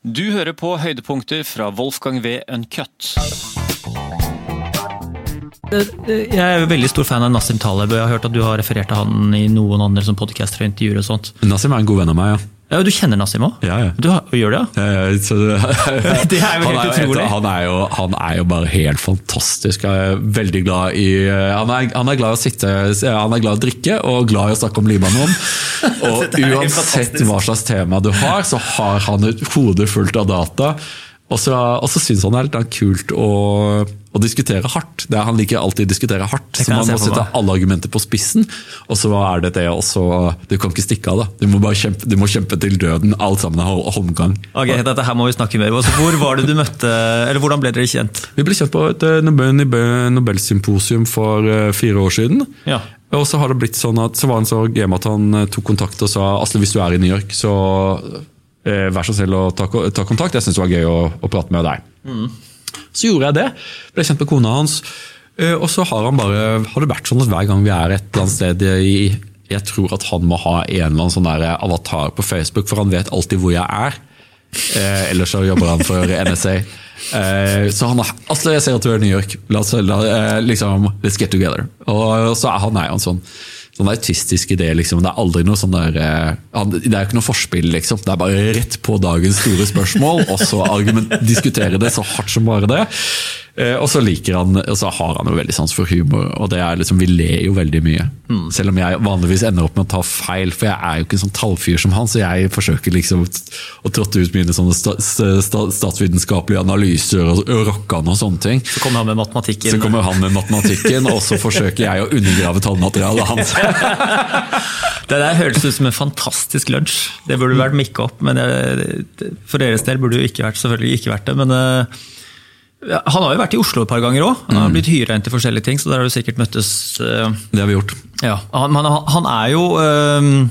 Du hører på høydepunkter fra Wolfgang V. Uncut. Jeg er jo veldig stor fan av Nassim Taleb, og jeg har hørt at du har referert til han i noen andre som podcaster og intervjuer og sånt. Nassim er en god venn av meg, ja. Ja, Du kjenner Nassim òg? Ja, ja. Du gjør det, ja? Eh, så, Det er jo han, er utrolig. han, er jo, han er jo bare helt fantastisk. Jeg er veldig glad i eh, Han er, han er glad i å sitte Han er glad i å drikke og glad i å snakke om Libanon. Og uansett hva slags tema du har, så har han et hode fullt av data. Og så, og så syns han det er litt kult å, å diskutere hardt. Det er, han liker alltid å diskutere hardt. Så man må se sette alle argumenter på spissen. Og så er det det også Du kan ikke stikke av, da. Du må kjempe, du må kjempe til døden. Alt sammen er omgang. Ok, Dette her må vi snakke mer om. Altså, hvor var det du møtte, eller Hvordan ble dere kjent? Vi ble kjent på et eh, Nobel- Nobel- Nobelsymposium for eh, fire år siden. Ja. Og så har det blitt sånn at, så var han så game at han eh, tok kontakt og sa Asle, hvis du er i New York, så eh, vær så snill å ta, ta kontakt. Jeg syns det var gøy å, å prate med deg. Så gjorde jeg det. Ble kjent med kona hans. Eh, Og så har han bare, har det vært sånn at hver gang vi er et eller annet sted i Jeg tror at han må ha en eller annen sånn avatar på Facebook, for han vet alltid hvor jeg er. Eh, ellers så jobber han for NSA. Eh, så han har, altså jeg ser at du er i New York, la oss la, eh, liksom, let's get together. Og så er han er jo en sånn, sånn autistisk idé. Liksom. Det er aldri noe sånn der eh, Det er ikke noe forspill, liksom. Det er bare rett på dagens store spørsmål, og så diskutere det så hardt som bare det. Eh, og så liker han, og så har han jo veldig sans for humor, og det er liksom, vi ler jo veldig mye. Selv om jeg vanligvis ender opp med å ta feil, for jeg er jo ikke en sånn tallfyr som han, så jeg forsøker liksom å trotte ut mine sånne sta, sta, statsvitenskapelige analyser og, og rocke og sånne ting. Så kommer han med matematikken. Så kommer han med matematikken, og så forsøker jeg å undergrave tallmaterialet hans. Det der høres ut som en fantastisk lunsj. Det burde vært mikka opp. men jeg, For deres del burde jo ikke vært, selvfølgelig ikke vært det. Men eh, han har jo vært i Oslo et par ganger òg. Han har blitt hyra inn til forskjellige ting, så der har du sikkert møttes. eh, Det har vi gjort. Ja, han, han, han er jo øhm,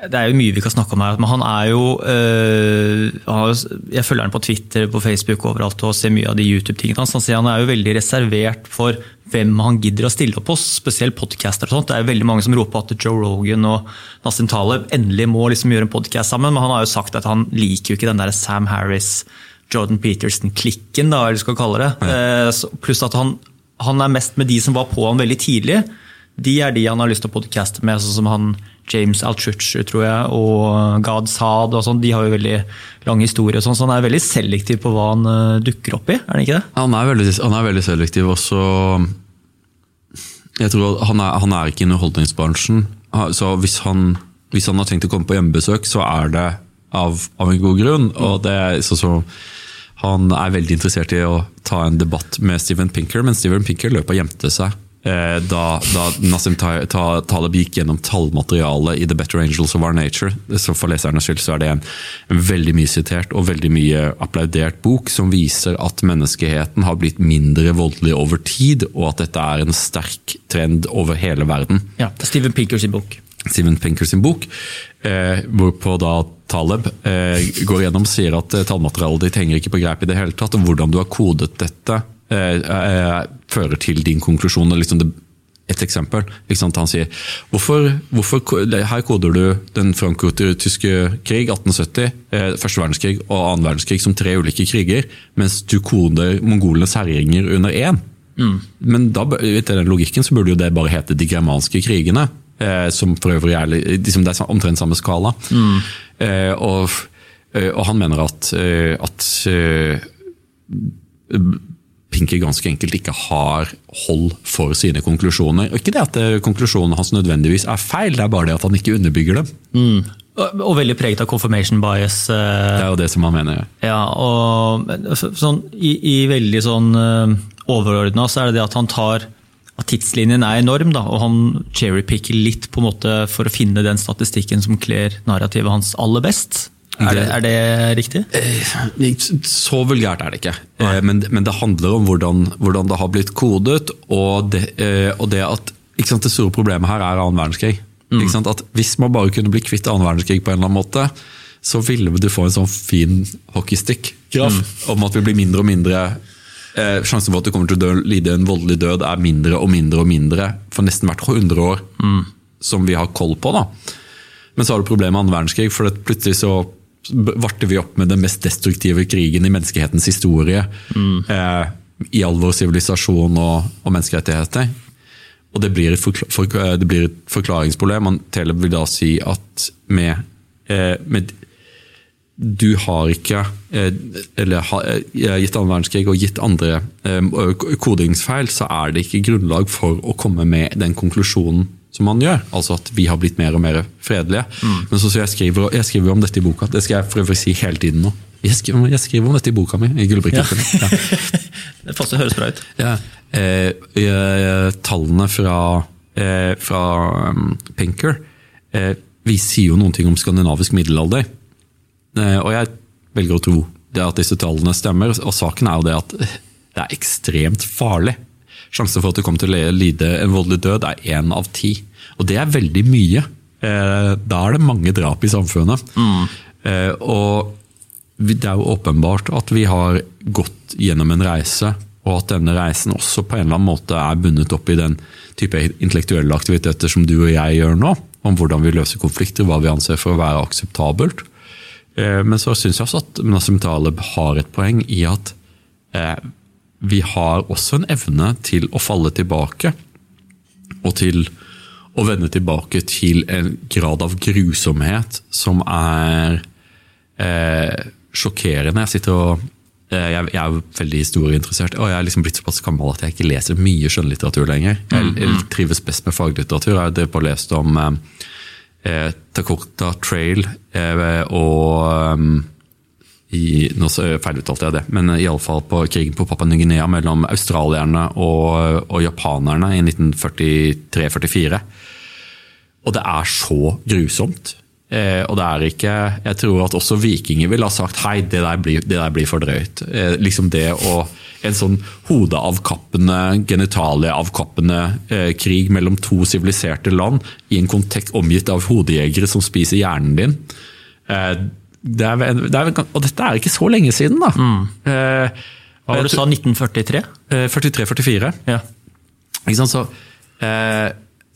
Det er jo mye vi kan snakke om her, men han er jo jo- Jeg følger han på Twitter, på Facebook overalt og ser mye av de YouTube-tingene hans. Han han er jo veldig reservert for hvem han gidder å stille opp hos, spesielt podcaster og sånt. Det er jo veldig mange som roper at Joe Rogan og Nassim Taleb endelig må liksom gjøre en podcast sammen, men han har jo sagt at han liker jo ikke den der Sam Harris, Jordan Peterson-klikken, da, eller skal kalle det. Ja. så- Pluss at han, han er mest med de som var på han veldig tidlig. De er de han har lyst til å podcaste med, sånn som han James Altrucher, tror jeg, og God Saad og sånn. De har jo veldig lang historie, og sånn, så han er veldig selektiv på hva han eh, dukker opp i, er han ikke det? Han er veldig, han er veldig selektiv også. Jeg tror han er, han er ikke i underholdningsbransjen. Så hvis han, hvis han har tenkt å komme på hjemmebesøk, så er det av, av en god grunn. Og det er så, så Han er veldig interessert i å ta en debatt med Steven Pinker, men Steven Pinker løp og gjemte seg. eh, Da, da Nassim Ta- Ta- Taleb gikk gjennom tallmaterialet i The Better Angels of Our Nature, så for lesernes skyld så er det en veldig mye sitert og veldig mye applaudert bok som viser at menneskeheten har blitt mindre voldelig over tid, og at dette er en sterk trend over hele verden. Ja, det er Steven Pinkers bok. Steven Pinker sin bok, eh, hvorpå da Taleb eh, går gjennom og sier at eh, tallmaterialet ditt henger ikke på greip i det hele tatt, og hvordan du har kodet dette eh, eh, fører til din konklusjon. Liksom det, et eksempel. Han sier hvorfor, hvorfor, her koder du den franco-tyske krig, 1870, eh, første verdenskrig og annen verdenskrig som tre ulike kriger, mens du koder mongolenes herjinger under én. Men da, etter den logikken så burde jo det bare hete de germanske krigene. Eh, som for øvrig er liksom det er omtrent samme skala. Eh, og, eh, og han mener at, at Pinker ganske enkelt ikke har hold for sine konklusjoner. Og ikke det at konklusjonene hans nødvendigvis er feil, det er bare det at han ikke underbygger dem. Og, og veldig preget av confirmation bias. eh, Det er jo det som han mener. Ja, og så- sånn, i, i veldig sånn uh, overordna så er det det at han tar tidslinjen er enorm, da, og han cherrypicker litt på en måte for å finne den statistikken som kler narrativet hans aller best. Er det, er det riktig? Så vulgært er det ikke. Eh, Men, men det handler om hvordan, hvordan det har blitt kodet, og det, eh, og det at ikke sant, Det store problemet her er annen verdenskrig. Ikke sant? At Hvis man bare kunne bli kvitt annen verdenskrig på en eller annen måte, så ville du få en sånn fin hockeystick om at vi blir mindre og mindre eh, Sjansen for at du kommer til å dø, lide en voldelig død er mindre og mindre og mindre for nesten hvert 100 år som vi har koll på. da. Men så har du problemet med annen verdenskrig, for plutselig så varte vi opp med den mest destruktive krigen i menneskehetens historie. Eh, I all vår sivilisasjon og, og menneskerettigheter. Og det blir, et et forklaringsproblem. Man Teleb vil da si at med, eh, med du har ikke, eh, eller eh, gitt annen verdenskrig og gitt andre eh, kodingsfeil, så er det ikke grunnlag for å komme med den konklusjonen som man gjør. Altså at vi har blitt mer og mer fredelige. Mm. Men så, så jeg, skriver, jeg skriver om dette i boka, det skal jeg for øvrig si hele tiden nå. Jeg skriver, jeg skriver om dette i boka mi. i. Ja. ja. det passer, høres bra ut. Ja. Eh, tallene fra, eh, fra um, Pinker eh, vi sier jo noen ting om skandinavisk middelalder. Eh, og jeg velger å tro det at disse tallene stemmer. Og saken er jo det at det er ekstremt farlig. Sjansen for at du kommer til å lide en voldelig død er én av ti. Og det er veldig mye. Eh, da er det mange drap i samfunnet. Mm. Og det er jo åpenbart at vi har gått gjennom en reise, og at denne reisen også på en eller annen måte er bundet opp i den type intellektuelle aktiviteter som du og jeg gjør nå. Om hvordan vi løser konflikter, hva vi anser for å være akseptabelt. Eh, men så syns jeg også at Nassim Taleb har et poeng i at eh, vi har også en evne til å falle tilbake. Og til å vende tilbake til en grad av grusomhet som er eh, sjokkerende. Jeg sitter og jeg, jeg er veldig historieinteressert, og jeg er liksom blitt såpass gammel at jeg ikke leser mye skjønnlitteratur lenger. Jeg, jeg trives best med faglitteratur. Jeg har lest om eh, Takota Trail eh, og um, i, Nå feiluttalte jeg det, men iallfall på krigen på Papua Ny-Guinea mellom australierne og, og japanerne i 1943-44. Og det er så grusomt. Eh, og det er ikke Jeg tror at også vikinger ville ha sagt hei, det der blir, det der blir for drøyt. Eh, liksom det å en sånn hodeavkappende, genitalieavkappende eh, krig mellom to siviliserte land i en kontekst omgitt av hodejegere som spiser hjernen din. Eh, det er, det er, og dette er ikke så lenge siden, da. Mm. Eh, Hva var det du sa, 1943? 43-44. Ja. Ikke sant, så...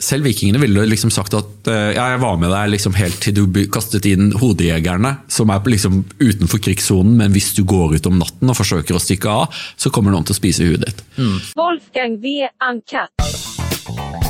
Selv vikingene ville liksom sagt at eh, ja, jeg var med deg liksom helt til du kastet inn hodejegerne, som er liksom utenfor krigssonen, men hvis du går ut om natten og forsøker å stikke av, så kommer noen til å spise huet ditt. Mm. Wolfgang V. Uncut.